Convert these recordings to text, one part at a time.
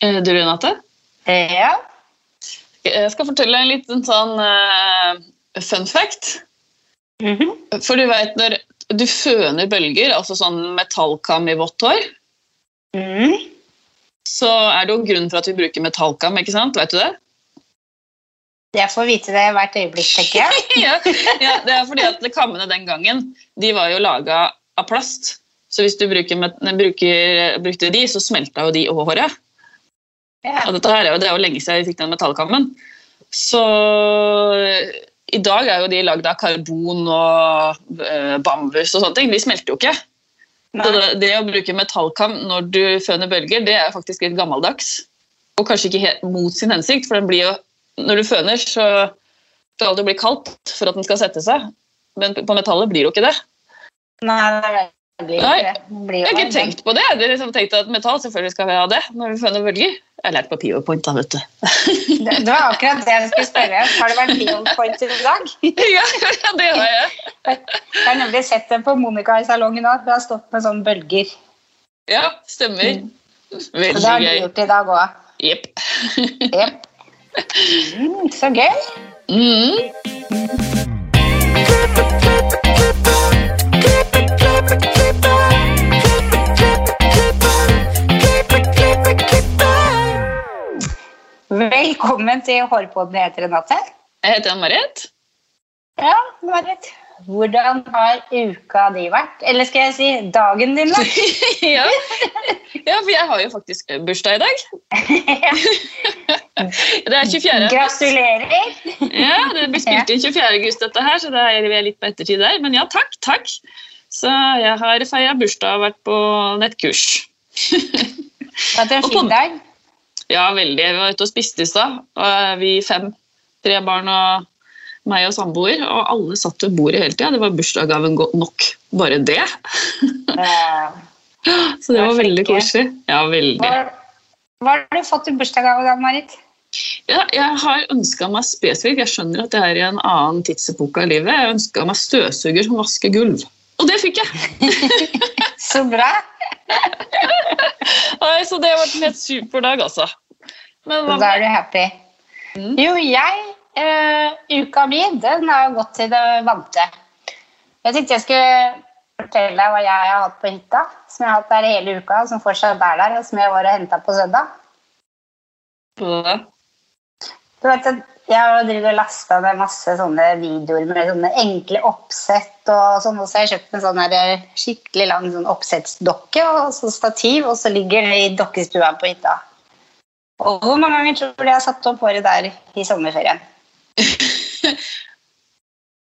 Eh, Du, Renate? Ja. Jeg skal fortelle en liten sånn uh, fun fact. Mhm. For du vet når du føner bølger, altså sånn metallkam i vått hår, mm. så er det jo grunn for at vi bruker metallkam, ikke sant? Vet du det? Jeg får vite det hvert øyeblikk, tenker jeg. ja, ja, det er fordi at kammene den gangen, de var jo laga av plast. Så hvis du bruker, bruker, brukte de, så smelta jo de over håret. Ja. Og dette her er jo, det er jo lenge siden vi fikk den metallkammen. Så i dag er jo de lagd av karbon og eh, bambus og sånne ting. De smelter jo ikke. Det, det å bruke metallkam når du føner bølger, det er faktisk litt gammeldags. Og kanskje ikke helt mot sin hensikt, for den blir jo, når du føner, så skal det bli kaldt for at den skal sette seg. Men på metallet blir det jo ikke det. Nei, det blir ikke det. Blir Jeg har ikke tenkt på det. Jeg har liksom tenkt at metall selvfølgelig skal ha det når vi føner bølger. Jeg har lært på PowerPoint, da, vet du. Det, det var akkurat det jeg skulle spørre. Har det vært PowerPoint i dag? ja, det har jeg. Jeg har nemlig sett det på Monica i salongen òg. Du har stått med sånne bølger. Ja, stemmer. Så Veldig det har du gøy. gjort i dag òg. Jepp. Yep. Mm, så gøy. Mm. Velkommen til Hårpodden jeg heter Renate. Jeg heter Marit. Ja, Marit. Hvordan har uka di vært? Eller skal jeg si dagen din, da? ja. ja, for jeg har jo faktisk bursdag i dag. Det er 24. Gratulerer. Ja, det blir spilt inn 24. august, dette her, så det er vi litt på ettertid der. Men ja, takk, takk. Så jeg har feira bursdag og vært på nettkurs. Hatt en fin dag. Ja, veldig. Vi var ute og spiste i stad. er Vi fem. Tre barn og meg og samboer. Og alle satt ved bordet hele tida. Det var bursdagsgaven nok. Bare det. Eh, Så det var veldig koselig. Ja, veldig. Hva har du fått i bursdagsgave, da, Marit? Ja, jeg har ønska meg spesifikt Jeg skjønner at det er i en annen tidsepoke av livet. Jeg ønska meg støvsuger som vasker gulv. Og det fikk jeg! Så bra. Nei, så det har vært en helt super dag, altså. Men Da er du happy. Mm. Jo, jeg uh, Uka mi, den har jo gått til det vante. Jeg tenkte jeg skulle fortelle deg hva jeg har hatt på hytta. Som jeg har hatt der hele uka, som fortsatt er der, og som jeg var og henta på søndag. Mm. det? Du vet, at jeg har og lasta ned masse sånne videoer med sånne enkle oppsett. og sånn, og så har jeg kjøpt en sånn her eh, skikkelig lang sånn oppsettsdokke og så stativ, og så ligger det i dokkestua på hytta. Og hvor mange ganger tror du jeg har satt opp håret der i sommerferien? uh,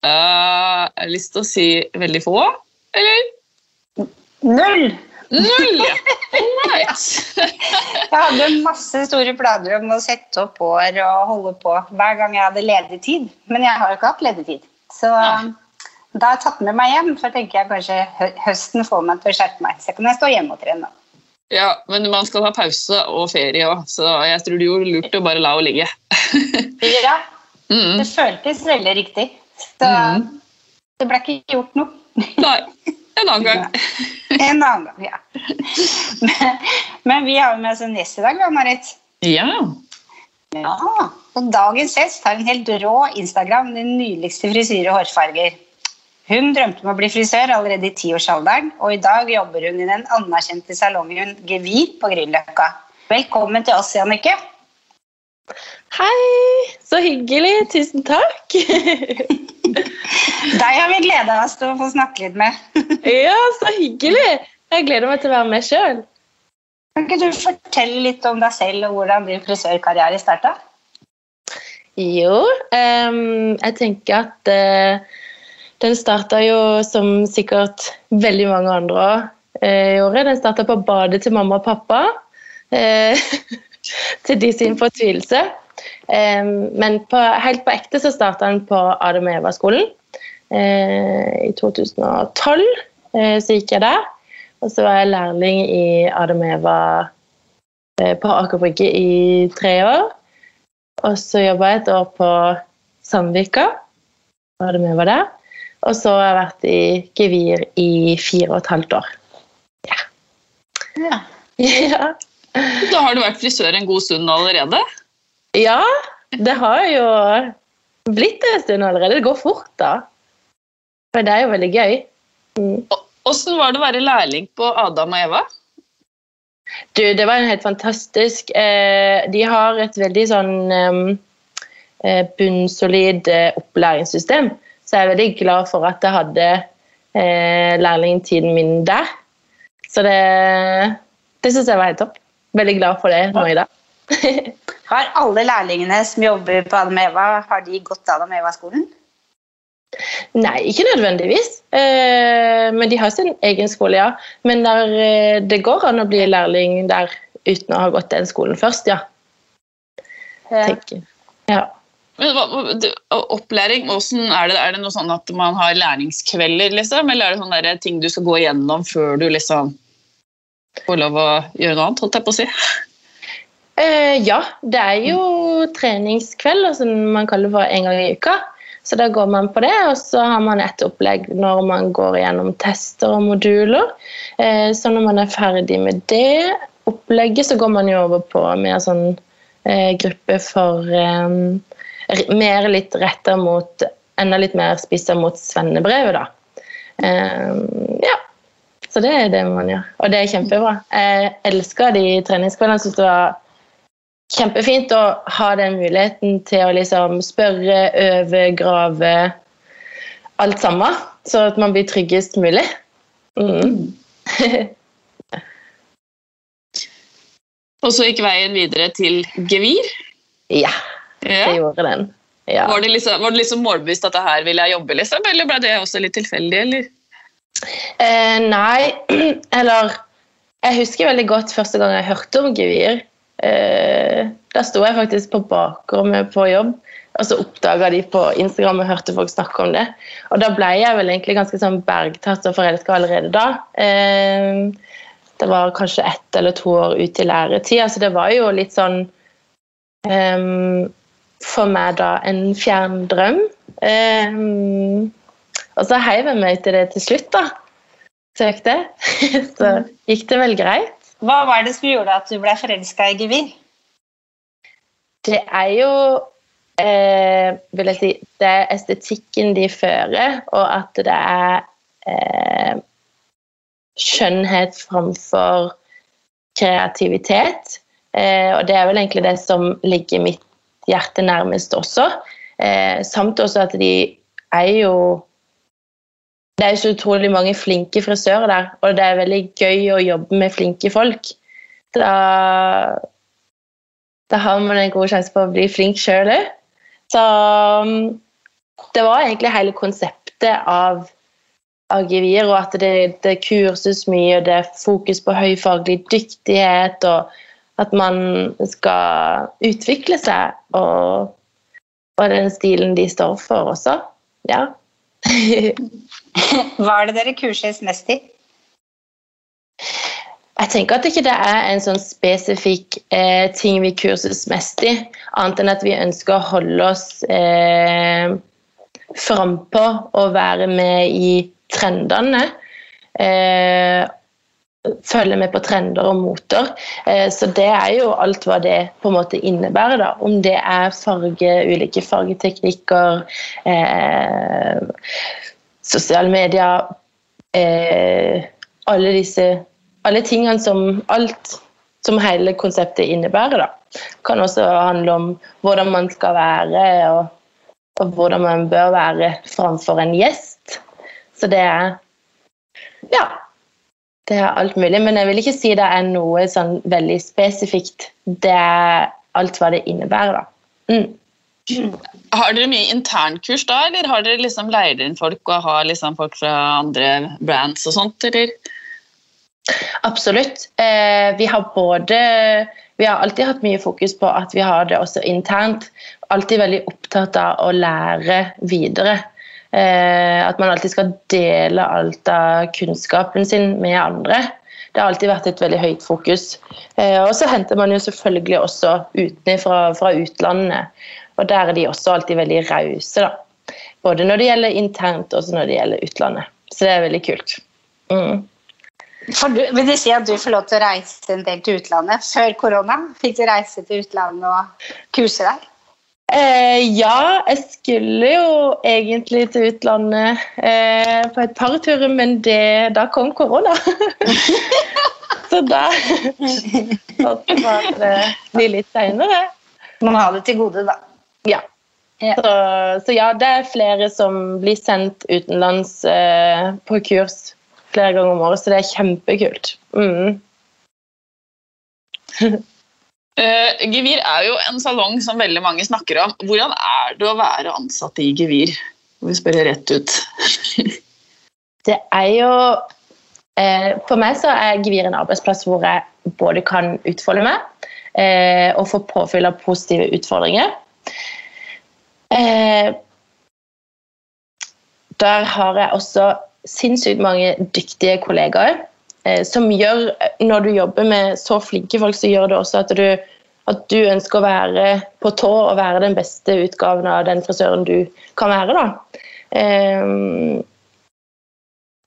jeg har lyst til å si veldig få. Eller Null! Null! Alright. Jeg hadde masse store planer om å sette opp hår og holde på hver gang jeg hadde ledig tid. Men jeg har jo ikke hatt ledig tid. Så Nei. da har jeg tatt med meg hjem. For tenker jeg kanskje høsten får meg til å skjerpe meg. Så kan jeg stå hjemme og trene. Ja, men man skal ha pause og ferie òg, så jeg tror det gjorde lurt å bare la henne ligge. Ja, Mm. det føltes veldig riktig. Så mm. det ble ikke gjort noe. Nei, en annen gang. En annen gang, ja. Men, men vi har jo med oss en gjest i dag, da, Marit. Ja. Ja, og dagens gjest har en helt rå Instagram, den nydeligste frisyre og hårfarger. Hun drømte om å bli frisør allerede i tiårsalderen, og i dag jobber hun i den anerkjente salongen Gevir på Grünerløkka. Velkommen til oss, Jannicke. Hei, så hyggelig. Tusen takk. Deg har vi gleda oss til å få snakke litt med. ja, så hyggelig. Jeg gleder meg til å være med sjøl. Kan ikke du fortelle litt om deg selv og hvordan din frisørkarriere starta? Jo, um, jeg tenker at uh, den starta jo som sikkert veldig mange andre uh, gjorde. Den starta på badet til mamma og pappa. Uh, til de sin fortvilelse. Um, men på, helt på ekte så starta den på Adam Eva-skolen. Eh, I 2012 eh, så gikk jeg der. Og så var jeg lærling i Adam Eva eh, på Aker Brygge i tre år. Og så jobba jeg et år på Sandvika. Adam Eva der. Og så har jeg vært i Gevir i fire og et halvt år. Ja. Ja. Da har du vært frisør en god stund allerede? Ja, det har jo blitt en stund allerede. Det går fort, da. For det er jo veldig gøy. Mm. Åssen var det å være lærling på Adam og Eva? Du, det var en helt fantastisk eh, De har et veldig sånn eh, bunnsolid eh, opplæringssystem. Så jeg er veldig glad for at jeg hadde eh, lærlingtiden min der. Så det, det syns jeg var helt topp. Veldig glad for det nå i dag. har alle lærlingene som jobber på Adam og Eva, har de gått Adam og Eva-skolen? Nei, ikke nødvendigvis. Eh, men de har sin egen skole, ja. Men der, eh, det går an å bli lærling der uten å ha gått den skolen først, ja. Tenker. ja. Men Opplæring, er det? Er det noe sånn at man har læringskvelder, liksom? Eller er det sånne ting du skal gå igjennom før du liksom får lov å gjøre noe annet, holdt jeg på å si? Eh, ja, det er jo treningskveld, som altså man kaller det for en gang i uka. Så da går man på det, og så har man et opplegg når man går gjennom tester og moduler. Eh, så når man er ferdig med det opplegget, så går man jo over på mer sånn eh, gruppe for eh, mer litt retta mot Enda litt mer spissa mot svennebrevet, da. Ja. Så det er det man gjør. Og det er kjempebra. Jeg elsker de treningskveldene. Syns det var kjempefint å ha den muligheten til å liksom spørre, øve, grave alt sammen. Så at man blir tryggest mulig. Mm. Og så gikk veien videre til gevir? Ja. Ja. Gjorde den. Ja. Var, det liksom, var, det liksom, målbevisst at det her vil jeg jobbe, liksom, eller ble det også litt tilfeldig? eller? Eh, nei, eller Jeg husker veldig godt første gang jeg hørte om gevir. Eh, da sto jeg faktisk på bakrommet på jobb, og så oppdaga de på Instagram og hørte folk snakke om det. Og da ble jeg vel egentlig ganske sånn bergtatt og forelska allerede da. Eh, det var kanskje ett eller to år ut i læretida, så det var jo litt sånn um, for meg da en fjern drøm. Og så heiv jeg meg til det til slutt, da. Søkte. så gikk det vel greit. Hva var det som gjorde at du ble forelska i gevir? Det er jo eh, vil jeg si, Det er estetikken de fører, og at det er eh, skjønnhet framfor kreativitet. Eh, og det er vel egentlig det som ligger mitt hjerte nærmest også. Eh, samt også at de er jo Det er så utrolig mange flinke frisører der, og det er veldig gøy å jobbe med flinke folk. Da, da har man en god sjanse på å bli flink sjøl òg. Så mm, det var egentlig hele konseptet av Agivir, og at det, det kurses mye, og det er fokus på høy faglig dyktighet. og at man skal utvikle seg, og, og den stilen de står for også. Ja. Hva er det dere kurses mest i? Jeg tenker at ikke det er en sånn spesifikk eh, ting vi kurses mest i, annet enn at vi ønsker å holde oss eh, frampå og være med i trendene. Eh, følge med på trender og moter. Eh, så det er jo alt hva det på en måte innebærer. da. Om det er farge, ulike fargeteknikker, eh, sosiale medier eh, Alle disse Alle tingene som Alt som hele konseptet innebærer. da. Kan også handle om hvordan man skal være, og, og hvordan man bør være framfor en gjest. Så det er Ja det er alt mulig, men jeg vil ikke si det er noe sånn veldig spesifikt. Det er alt hva det innebærer, da. Mm. Har dere mye internkurs da, eller har dere liksom leier inn folk og har liksom folk fra andre brands og sånt, eller? Absolutt. Eh, vi har både Vi har alltid hatt mye fokus på at vi har det også internt. Alltid veldig opptatt av å lære videre. Eh, at man alltid skal dele alt av kunnskapen sin med andre. Det har alltid vært et veldig høyt fokus. Eh, og så henter man jo selvfølgelig også utenfra fra utlandet. Og der er de også alltid veldig rause, da. Både når det gjelder internt og når det gjelder utlandet. Så det er veldig kult. Mm. Du, vil du si at du får lov til å reise en del til utlandet før korona? Fikk du reise til utlandet og kurse deg? Eh, ja, jeg skulle jo egentlig til utlandet eh, på et par turer, men det, da kom korona. Så da måtte det bli litt seinere. Man har det til gode, da. Ja. Ja. Så, så ja, det er flere som blir sendt utenlands eh, på kurs flere ganger om året, så det er kjempekult. Mm. uh, Gevir er jo en salong som veldig mange snakker om. Hvordan er det å være ansatt i Gevir? Vi spør rett ut. Det er jo eh, For meg så er Gevir en arbeidsplass hvor jeg både kan utfolde meg eh, og få påfyll av positive utfordringer. Eh, der har jeg også sinnssykt mange dyktige kollegaer eh, som gjør Når du jobber med så flinke folk, så gjør det også at du, at du ønsker å være på tå og være den beste utgaven av den frisøren du kan være. da. Eh,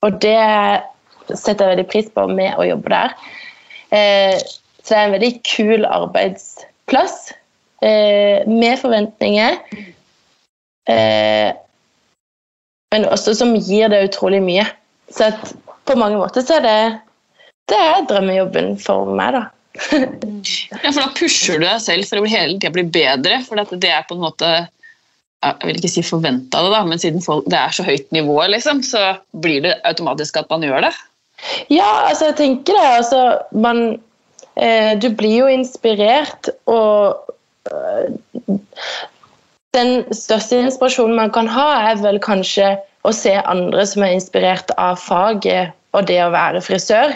og det setter jeg veldig pris på med å jobbe der. Eh, så det er en veldig kul arbeidsplass eh, med forventninger. Eh, men også som gir det utrolig mye. Så at på mange måter så er det det er drømmejobben for meg, da. Ja, for da pusher du deg selv for å hele tida bli bedre. For det er på en måte Jeg vil ikke si forventa det, da, men siden folk, det er så høyt nivå, liksom, så blir det automatisk at man gjør det. Ja, altså jeg tenker det. Altså, man eh, Du blir jo inspirert, og den største inspirasjonen man kan ha, er vel kanskje å se andre som er inspirert av faget og det å være frisør.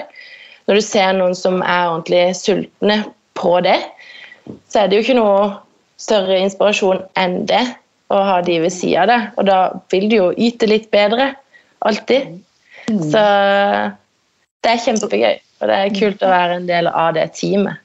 Når du ser noen som er ordentlig sultne på det, så er det jo ikke noe større inspirasjon enn det å ha de ved sida av det. Og da vil du jo yte litt bedre. Alltid. Så det er kjempegøy, og det er kult å være en del av det teamet.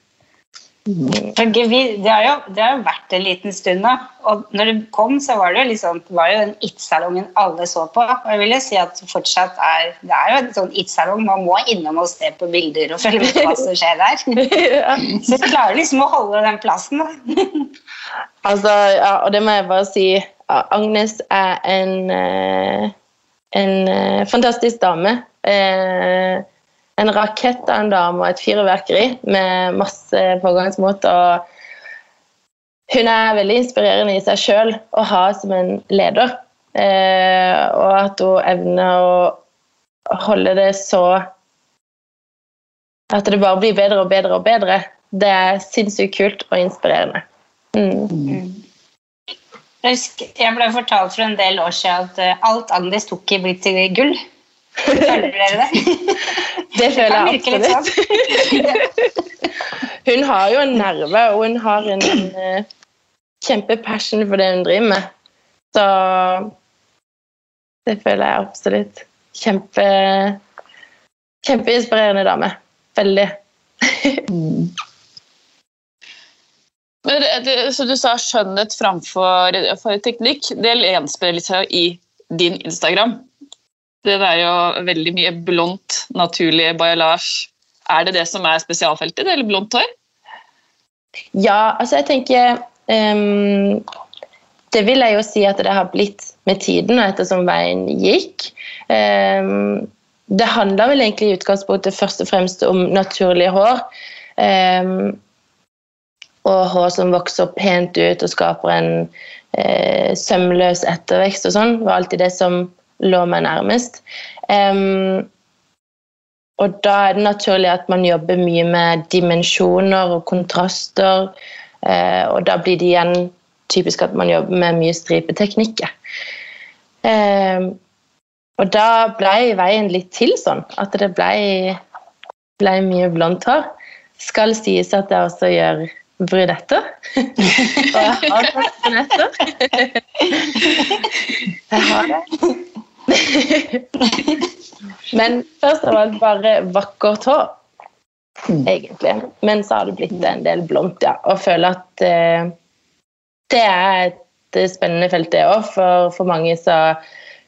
Gevir, det, har jo, det har jo vært en liten stund nå. Og når det kom, så var det jo liksom, det var jo den It-salongen alle så på. Og jeg vil jo si at fortsatt er det er jo en sånn It-salong. Man må innom og se på bilder og følge med hva som skjer der. ja. Så jeg klarer liksom å holde den plassen. da. Altså, ja, og det må jeg bare si. Agnes er en, eh, en eh, fantastisk dame. Eh, en rakett av en dame og et fyrverkeri med masse pågangsmot. Og hun er veldig inspirerende i seg sjøl å ha som en leder. Eh, og at hun evner å holde det så At det bare blir bedre og bedre og bedre. Det er sinnssykt kult og inspirerende. Mm. Husker- jeg ble fortalt for en del år siden at eh, alt Agnes tok i, blir til gull. Føler dere det? Det føler jeg litt sånn. absolutt. Hun har jo en nerve, og hun har en uh, kjempepassion for det hun driver med. Så det føler jeg absolutt. Kjempe Kjempeinspirerende dame. Veldig. Men det- det- Så du sa skjønnhet framfor teknikk. Det gjenspeiler seg i din Instagram. Det er jo veldig mye blondt, naturlig bailage. Er det det som er spesialfeltet eller blondt hår? Ja, altså jeg tenker um, Det vil jeg jo si at det har blitt med tiden og ettersom veien gikk. Um, det handler vel egentlig i utgangspunktet først og fremst om naturlige hår. Um, og hår som vokser pent ut og skaper en eh, sømløs ettervekst og sånn, var alltid det som lå meg nærmest. Um, og da er det naturlig at man jobber mye med dimensjoner og kontraster. Uh, og da blir det igjen typisk at man jobber med mye stripeteknikker. Um, og da ble veien litt til sånn at det ble, ble mye blondt hår. Skal sies at jeg også gjør brunetter. og jeg har brunetter. jeg har det. Men først av alt bare vakkert hår, egentlig. Men så har det blitt en del blondt, ja. Og føler at eh, det er et spennende felt, det òg. For, for mange så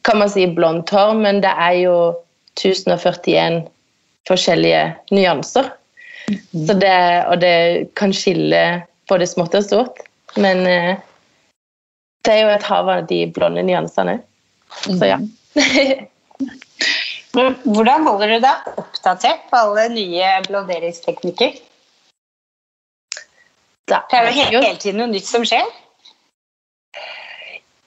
kan man si blondt hår, men det er jo 1041 forskjellige nyanser. Så det, og det kan skille både smått og stort. Men eh, det er jo et hav av de blonde nyansene. Så ja. Hvordan holder du deg oppdatert på alle nye blonderingsteknikker? Det er jo hele, hele tiden noe nytt som skjer.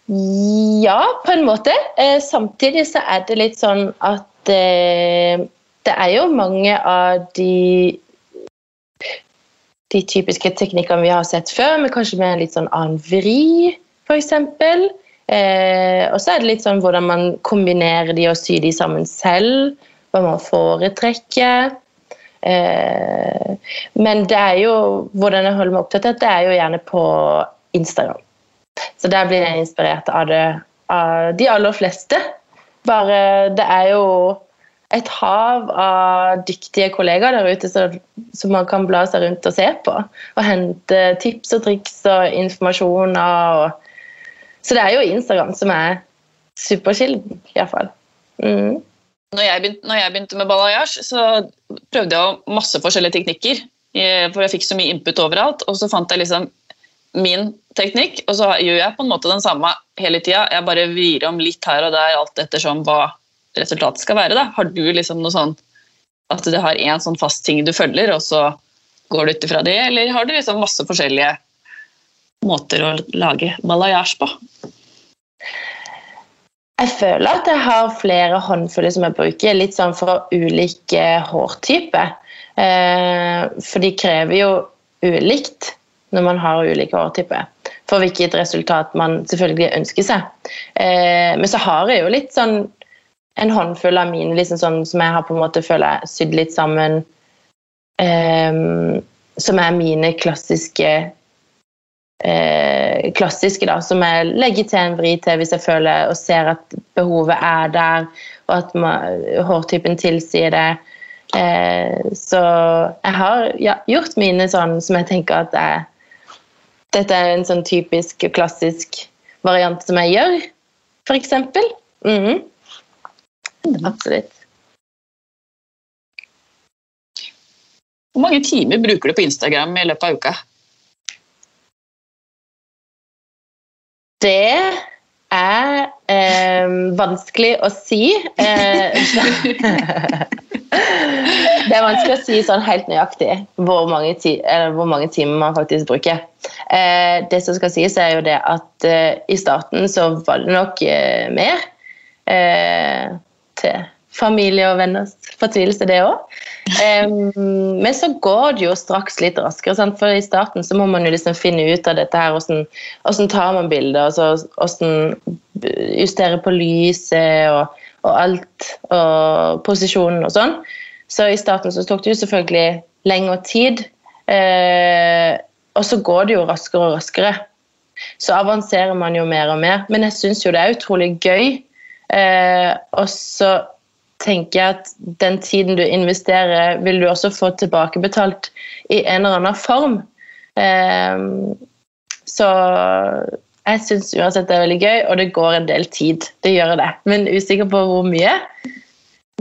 Ja, på en måte. Eh, samtidig så er det litt sånn at eh, det er jo mange av de de typiske teknikkene vi har sett før, men kanskje med en litt sånn annen vri, f.eks. Eh, og så er det litt sånn hvordan man kombinerer de og syr de sammen selv. Hva man foretrekker. Eh, men det er jo hvordan jeg holder meg oppdatert, det er jo gjerne på Instagram. Så der blir jeg inspirert av det av de aller fleste. Bare Det er jo et hav av dyktige kollegaer der ute som man kan bla seg rundt og se på. Og hente tips og triks og informasjoner. Og, så det er jo Instagram som er superkilden, iallfall. Mm. Når når jeg begynte med balayage, så prøvde jeg masse forskjellige teknikker. eh, For jeg fikk så mye input overalt, og så fant jeg liksom min teknikk, og så gjør jeg på en måte den samme hele tida. Jeg bare vrir om litt her og der, alt ettersom hva resultatet skal være. Da. Har du liksom noe sånn at du har én sånn fast ting du følger, og så går du ut ifra det, eller har du liksom masse forskjellige måter å lage balayage på? Jeg føler at jeg har flere håndfuller som jeg bruker, litt sånn for ulike hårtyper. Eh, for de krever jo ulikt når man har ulike hårtyper. For hvilket resultat man selvfølgelig ønsker seg. Eh, men så har jeg jo litt sånn en håndfull av mine liksom sånn, som jeg har på en måte føler jeg sydd litt sammen. Eh, som er mine klassiske eh, klassiske, da, som jeg legger til en vri til hvis jeg føler og ser at behovet er der, og at man, hårtypen tilsier det. Eh, så jeg har ja, gjort mine sånn som jeg tenker at jeg, dette er en sånn typisk klassisk variant som jeg gjør, f.eks. Mm -hmm. Absolutt. Hvor mange timer bruker du på Instagram i løpet av uka? Det er eh, vanskelig å si. Eh, det er vanskelig å si sånn helt nøyaktig hvor mange, ti hvor mange timer man faktisk bruker. Eh, det som skal sies, er jo det at eh, i starten så var det nok eh, mer. Eh, til familie og venners fortvilelse, det òg. Um, men så går det jo straks litt raskere. Sant? For i starten så må man jo liksom finne ut av dette her, hvordan, hvordan tar man bilder, og hvordan justere på lyset og, og, alt, og posisjonen og sånn. Så i starten så tok det jo selvfølgelig lengre tid. Uh, og så går det jo raskere og raskere. Så avanserer man jo mer og mer. Men jeg syns jo det er utrolig gøy. Uh, og så tenker jeg at den tiden du investerer, vil du også få tilbakebetalt i en eller annen form. Um, så jeg syns uansett det er veldig gøy, og det går en del tid. Det gjør det. Men usikker på hvor mye.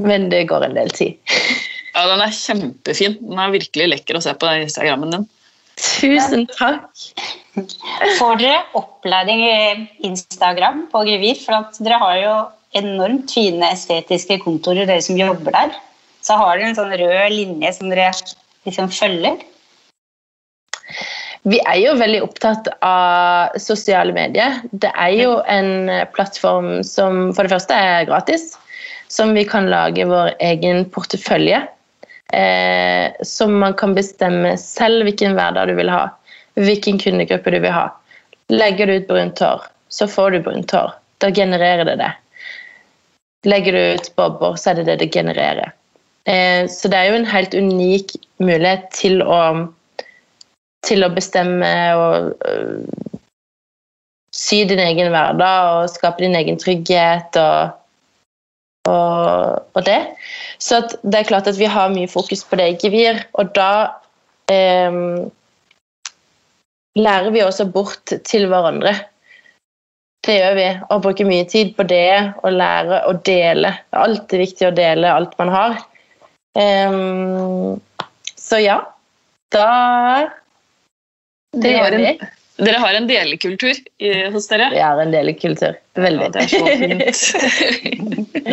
Men det går en del tid. Ja, den er kjempefin. Den er virkelig lekker å se på Instagrammen din. Tusen takk. Får dere opplæring i Instagram på Gevir? For at dere har jo enormt fine estetiske kontorer, dere som jobber der. Så har dere en sånn rød linje som dere liksom følger. Vi er jo veldig opptatt av sosiale medier. Det er jo en plattform som for det første er gratis, som vi kan lage vår egen portefølje. Eh, som man kan bestemme selv hvilken hverdag du vil ha, hvilken kundegruppe du vil ha. Legger du ut brunt hår, så får du brunt hår. Da genererer det det. Legger du ut bobber, så er det det det genererer. Eh, så det er jo en helt unik mulighet til å, til å bestemme og øh, sy din egen hverdag og skape din egen trygghet og, og, og det. Så det er klart at vi har mye fokus på det i Gevir, og da eh, lærer vi også bort til hverandre. Det gjør vi, og bruker mye tid på det, og lære å dele. Det er alltid viktig å dele alt man har. Um, så ja. Da Det gjør vi. dere har en delekultur i- hos dere. Vi har en delekultur. Veldig. Ja, det er så fint.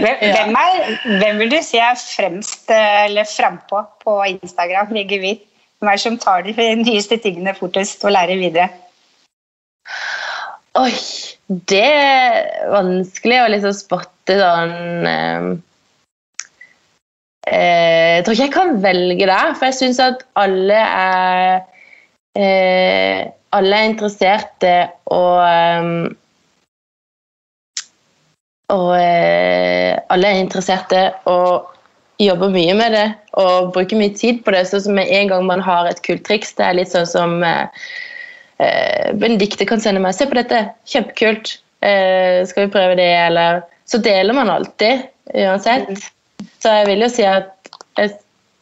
Hvem, hvem, er, hvem vil du si er fremst eh, eller frampå på Instagram? Hvem er det som tar de nyeste tingene fortest og lærer videre? Oi, det er vanskelig å liksom spotte sånn eh, eh, Jeg tror ikke jeg kan velge der, for jeg syns at alle er eh, Alle er interesserte og Og eh, alle er interesserte og jobber mye med det og bruker mye tid på det. Sånn som med en gang man har et kult triks. Det er litt sånn som eh, eh, Benedicte kan sende meg 'Se på dette, kjempekult. Eh, skal vi prøve det?' Eller Så deler man alltid, uansett. Så jeg vil jo si at jeg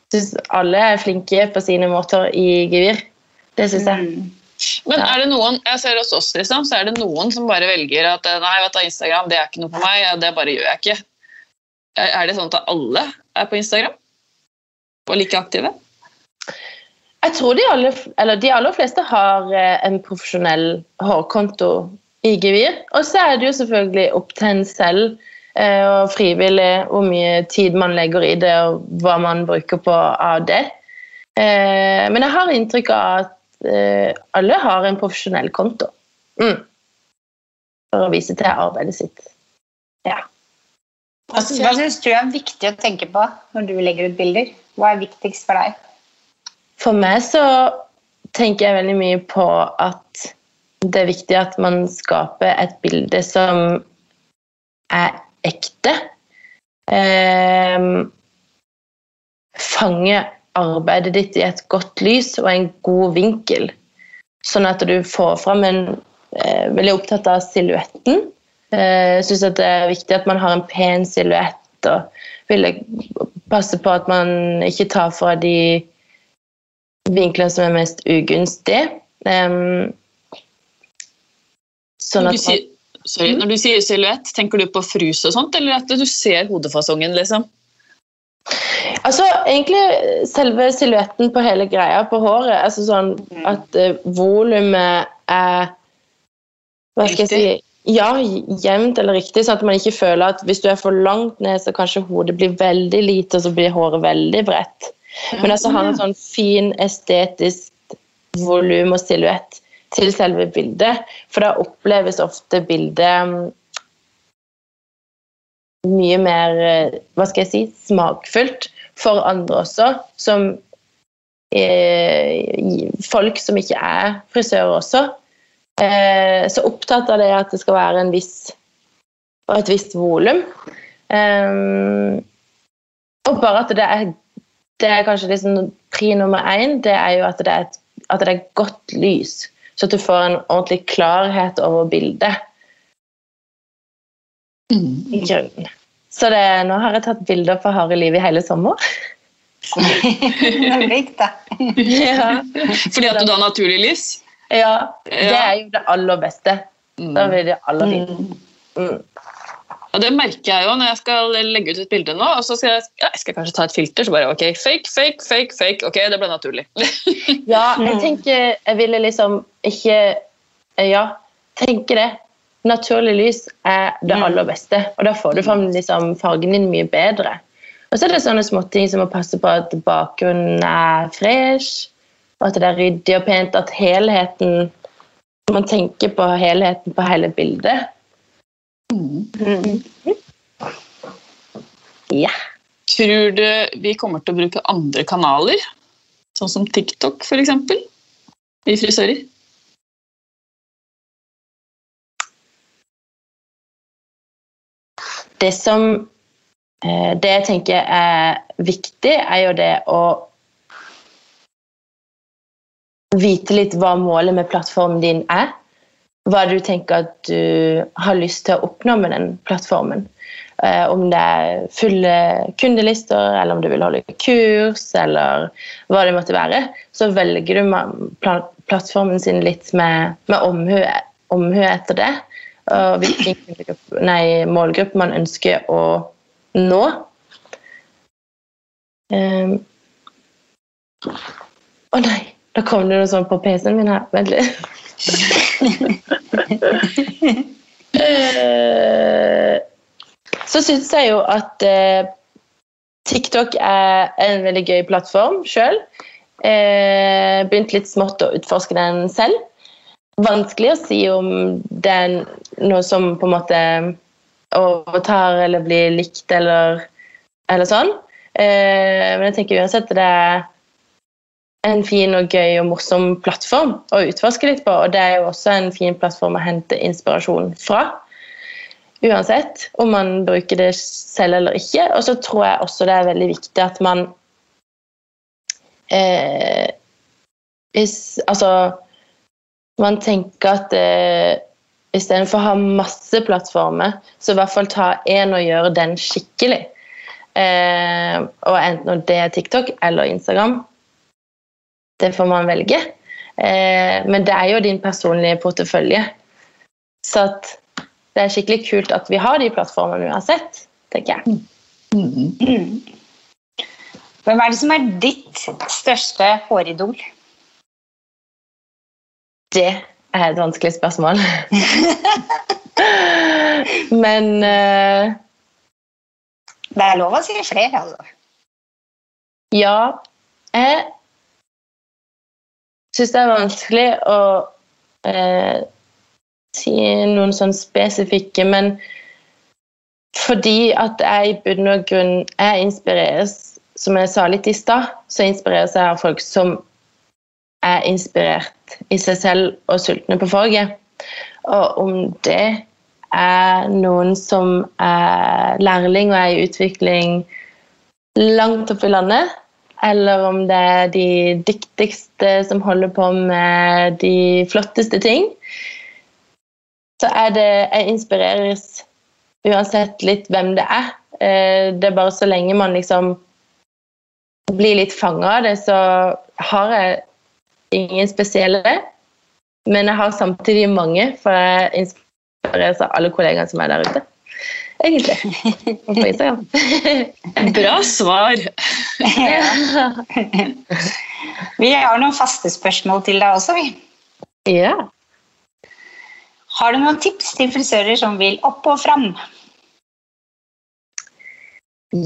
syns alle er flinke på sine måter i gevir. Det syns jeg. Mm. Men er det noen jeg ser hos oss liksom, så er det noen som bare velger at nei, vet du, Instagram det er ikke noe for meg, det bare gjør jeg ikke. Er det sånn at alle er på Instagram? Og like aktive? Jeg tror de, aller, de aller fleste har eh, en profesjonell hårkonto i gevir. Og så er det jo selvfølgelig opp til en selv eh, og frivillig hvor mye tid man legger i det, og hva man bruker på av det. Eh, Men jeg har inntrykk av at eh, alle har en profesjonell konto. Mm. For å vise til arbeidet sitt. Ja. Hva syns du er viktig å tenke på når du legger ut bilder? Hva er viktigst for deg? For meg så tenker jeg veldig mye på at det er viktig at man skaper et bilde som er ekte. Eh, fange arbeidet ditt i et godt lys og en god vinkel. Sånn at du får fram en eh, Veldig opptatt av silhuetten. Eh, Syns det er viktig at man har en pen silhuett. Og vil passe på at man ikke tar fra de vinklene som er mest ugunstige. Um, sånn at du sier, sorry, når du sier silhuett, tenker du på frus og sånt, eller at du ser hodefasongen, liksom? Altså, egentlig selve silhuetten på hele greia på håret. Altså sånn at uh, volumet er Hva skal jeg si Ja, jevnt eller riktig, sånn at man ikke føler at hvis du er for langt ned, så kanskje hodet blir veldig lite, og så blir håret veldig bredt. Men altså ha en sånn fin estetisk volum og silhuett til selve bildet. For da oppleves ofte bildet mm, mye mer eh, hva skal jeg si, smakfullt for andre også. Som eh, folk som ikke er frisører også. Eh, så opptatt av det at det skal være en viss og et visst volum. Eh, og bare at det er det er kanskje liksom pri nummer én, det er jo at det er, et, at det er godt lys. Så at du får en ordentlig klarhet over bildet i grunnen. Så det, nå har jeg tatt bilder på harde liv i hele sommer. Rikt, da. ja. Fordi at du har naturlig lys? ja, det er jo det aller beste. Da Mm. blir det aller fint. Mm. Og det merker jeg jo når jeg skal legge ut et bilde nå. og så skal jeg, ja, jeg skal kanskje ta et filter, så bare ok, fake, fake, fake, fake. Ok, det ble naturlig. Ja, jeg tenker Jeg ville liksom ikke Ja, tenke det. Naturlig lys er det Mm. aller beste, og da får du fram liksom fargen din mye bedre. Og så er det sånne småting som å passe på at bakgrunnen er fresh, og at det er ryddig og pent, at helheten Man tenker på helheten på hele bildet. Mm. Ja. Tror du vi kommer til å bruke andre kanaler? Sånn som TikTok, f.eks.? I frisører? Det som eh, Det jeg tenker er viktig, er jo det å vite litt hva målet med plattformen din er. Hva du tenker at du har lyst til å oppnå med den plattformen. Uh, om det er fulle kundelister, eller om du vil holde kurs, eller hva det måtte være. Så velger du plattformen sin litt med, med omhu, omhu etter det. Og hvilken nei, målgruppe man ønsker å nå. Um. Å nei, da kom det noe sånt på PC-en min her. Vent litt. Eh, så syns jeg jo at eh, TikTok er en veldig gøy plattform sjøl. Eh, begynt litt smått å utforske den selv. Vanskelig å si om det er noe som på en måte overtar eller blir likt eller, eller sånn. Eh, men jeg tenker uansett det er en fin og gøy og morsom plattform å utforske litt på. Og det er jo også en fin plattform å hente inspirasjon fra. Uansett om man bruker det selv eller ikke. Og så tror jeg også det er veldig viktig at man eh, hvis, Altså Man tenker at eh, istedenfor å ha masse plattformer, så i hvert fall ta én og gjøre den skikkelig. Eh, og enten det er TikTok eller Instagram, det får man velge. Eh, men det er jo din personlige portefølje. Så det er skikkelig kult at vi har de plattformene uansett, tenker jeg. Mm. Hvem er det som er ditt største håridol? Det er et vanskelig spørsmål. Men uh, Det er lov å si flere, altså. Ja. Jeg syns det er vanskelig å eh, si noen sånn spesifikke, men fordi at jeg i bunn og grunn jeg inspireres, som jeg sa litt i stad, så inspireres jeg av folk som er inspirert i seg selv og sultne på faget. Og om det er noen som er lærling og er i utvikling langt oppe i landet, eller om det er de dyktigste som holder på med de flotteste ting, så er det Jeg inspireres uansett litt hvem det er. Eh, det er bare så lenge man liksom blir litt fanga av det, så har jeg ingen spesielle. Men jeg har samtidig mange, for jeg inspireres av alle kollegaene som er der ute. Egentlig. På ja. Bra svar. Ja. Vi har noen faste spørsmål til deg også, vi. Ja. Har du noen tips til frisører som vil opp og fram?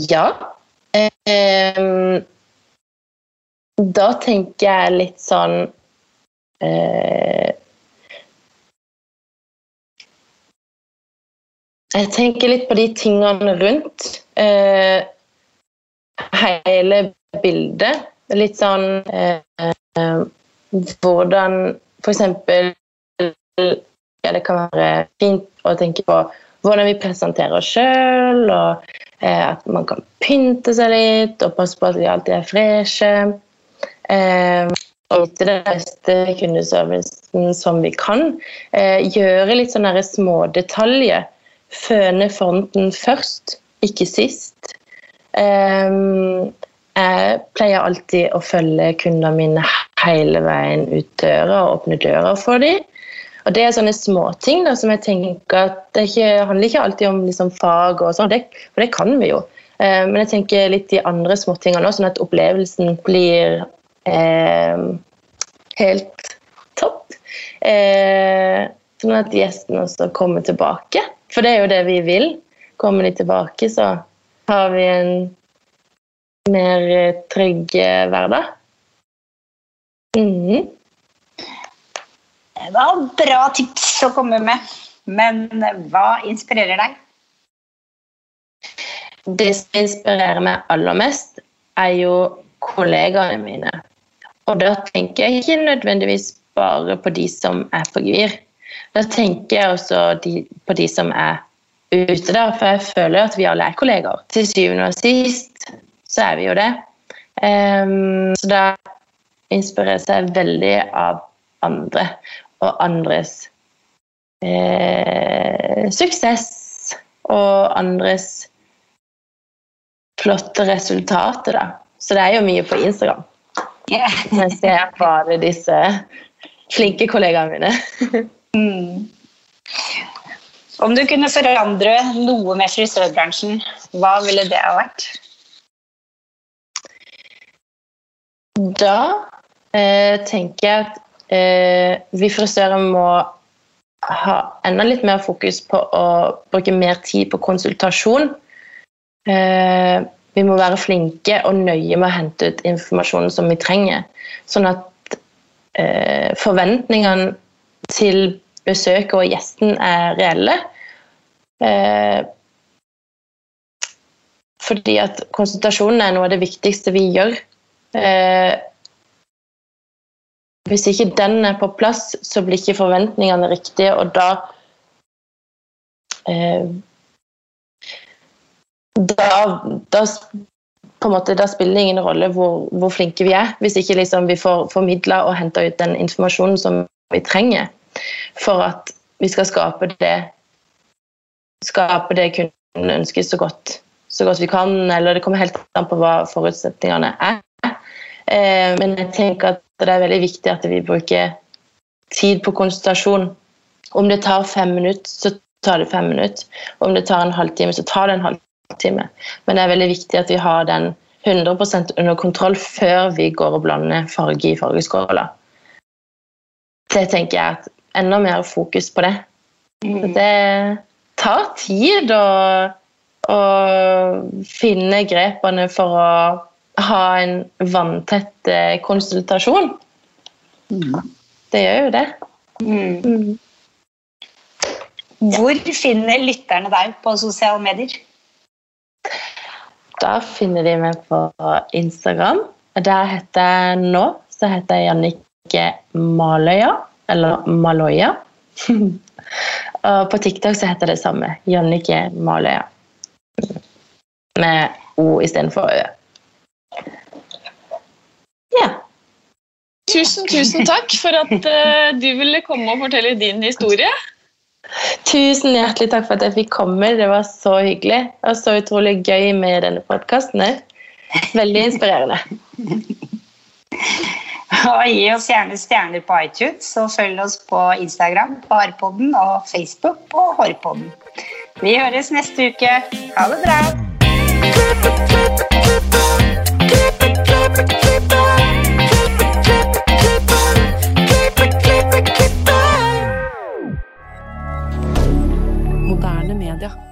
Ja. Um, da tenker jeg litt sånn uh, Jeg tenker litt på de tingene rundt. Eh, hele bildet. Litt sånn eh, hvordan f.eks. Ja, det kan være fint å tenke på hvordan vi presenterer oss sjøl, og eh, at man kan pynte seg litt og passe på at vi alltid er freshe. Eh, og til den beste kundeservicen som vi kan. Eh, gjøre litt sånne smådetaljer. Føne fronten først, ikke sist. Eh, jeg pleier alltid å følge kundene mine hele veien ut døra og åpne døra for dem. Og Det er sånne småting som jeg tenker at det ikke, handler ikke alltid om liksom, fag, og sånn, for det kan vi jo. Eh, men jeg tenker litt de andre småtingene òg, sånn at opplevelsen blir eh, helt topp. Eh, sånn at gjestene også kommer tilbake. For det er jo det vi vil. Kommer de tilbake, så har vi en mer trygg eh, hverdag. Mm. Det var bra tips å komme med. Men hva inspirerer deg? Det som inspirerer meg aller mest, er jo kollegaene mine. Og da tenker jeg ikke nødvendigvis bare på de som er på Gvir. Da tenker jeg også de, på de som er ute der, for jeg føler at vi alle er kollegaer. Til syvende og sist så er vi jo det. Um, så da inspireres jeg veldig av andre og andres eh, suksess og andres flotte resultater. Da. Så det er jo mye på Instagram. Yeah. Jeg ser bare disse flinke kollegaene mine. mm. Om du kunne forandre noe med frisørbransjen, hva ville det ha vært? Da eh, tenker jeg at eh, vi frisører må ha enda litt mer fokus på å bruke mer tid på konsultasjon. Eh, vi må være flinke og nøye med å hente ut informasjonen som vi trenger. Sånn at eh, forventningene til besøket og gjesten er reelle. Eh, fordi at konsultasjonen er noe av det viktigste vi gjør. Eh, hvis ikke den er på plass, så blir ikke forventningene riktige, og da eh, da, da, måte, da spiller det ingen rolle hvor, hvor flinke vi er, hvis ikke liksom vi får formidla og henta ut den informasjonen som vi trenger for at vi skal skape det skape det kunden ønsker så godt, så godt vi kan. Eller det kommer helt an på hva forutsetningene er. Eh, men jeg tenker at det er veldig viktig at vi bruker tid på konsultasjon. Om det tar fem minutter, så tar det fem minutter. Om det tar en halvtime, så tar det en halvtime. Men det er veldig viktig at vi har den 100% under kontroll før vi går og blander farge i fargeskåla. Det tenker jeg at enda mer fokus på det. Mm. Det tar tid å, å finne grepene for å ha en vanntett eh, konsultasjon. Mm. Det gjør jo det. Mm. mm. Hvor finner lytterne deg på sosiale medier? Da finner de meg på Instagram. Der heter jeg nå så heter jeg Jannicke Maløya, eller Maloya. Og på TikTok så heter det samme. Jannike Maloya. Med O istedenfor Ø. Ja. Tusen, tusen takk for at uh, du ville komme og fortelle din historie. Tusen hjertelig takk for at jeg fikk komme. Det var så hyggelig. Og så utrolig gøy med denne podkasten Veldig inspirerende. Og gi oss gjerne stjerner på iTunes, og følg oss på Instagram på Hårpodden og Facebook på Hårpodden. Vi høres neste uke. Ha det bra! Moderne media.